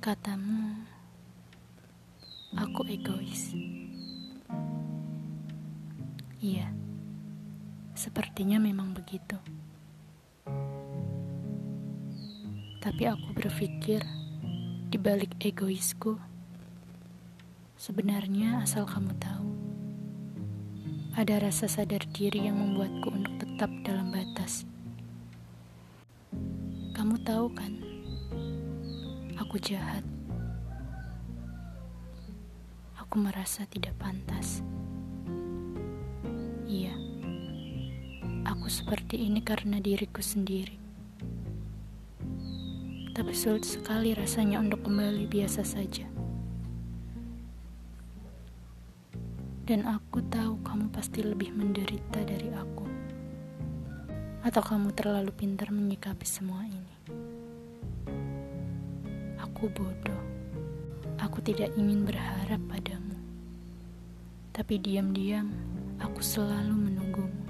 Katamu, aku egois. Iya, sepertinya memang begitu. Tapi aku berpikir, di balik egoisku, sebenarnya asal kamu tahu, ada rasa sadar diri yang membuatku untuk tetap dalam batas. Kamu tahu kan, aku jahat. Aku merasa tidak pantas. Iya, aku seperti ini karena diriku sendiri. Tapi sulit sekali rasanya untuk kembali biasa saja. Dan aku tahu kamu pasti lebih menderita dari aku. Atau kamu terlalu pintar menyikapi semua ini. Aku bodoh. Aku tidak ingin berharap padamu. Tapi diam-diam aku selalu menunggumu.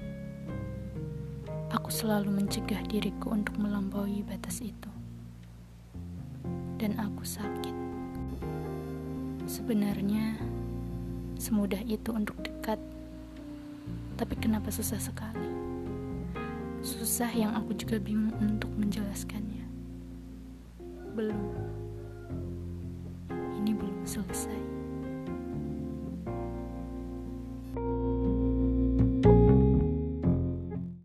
Aku selalu mencegah diriku untuk melampaui batas itu dan aku sakit. Sebenarnya semudah itu untuk dekat, tapi kenapa susah sekali? Susah yang aku juga bingung untuk menjelaskannya. Belum, ini belum selesai.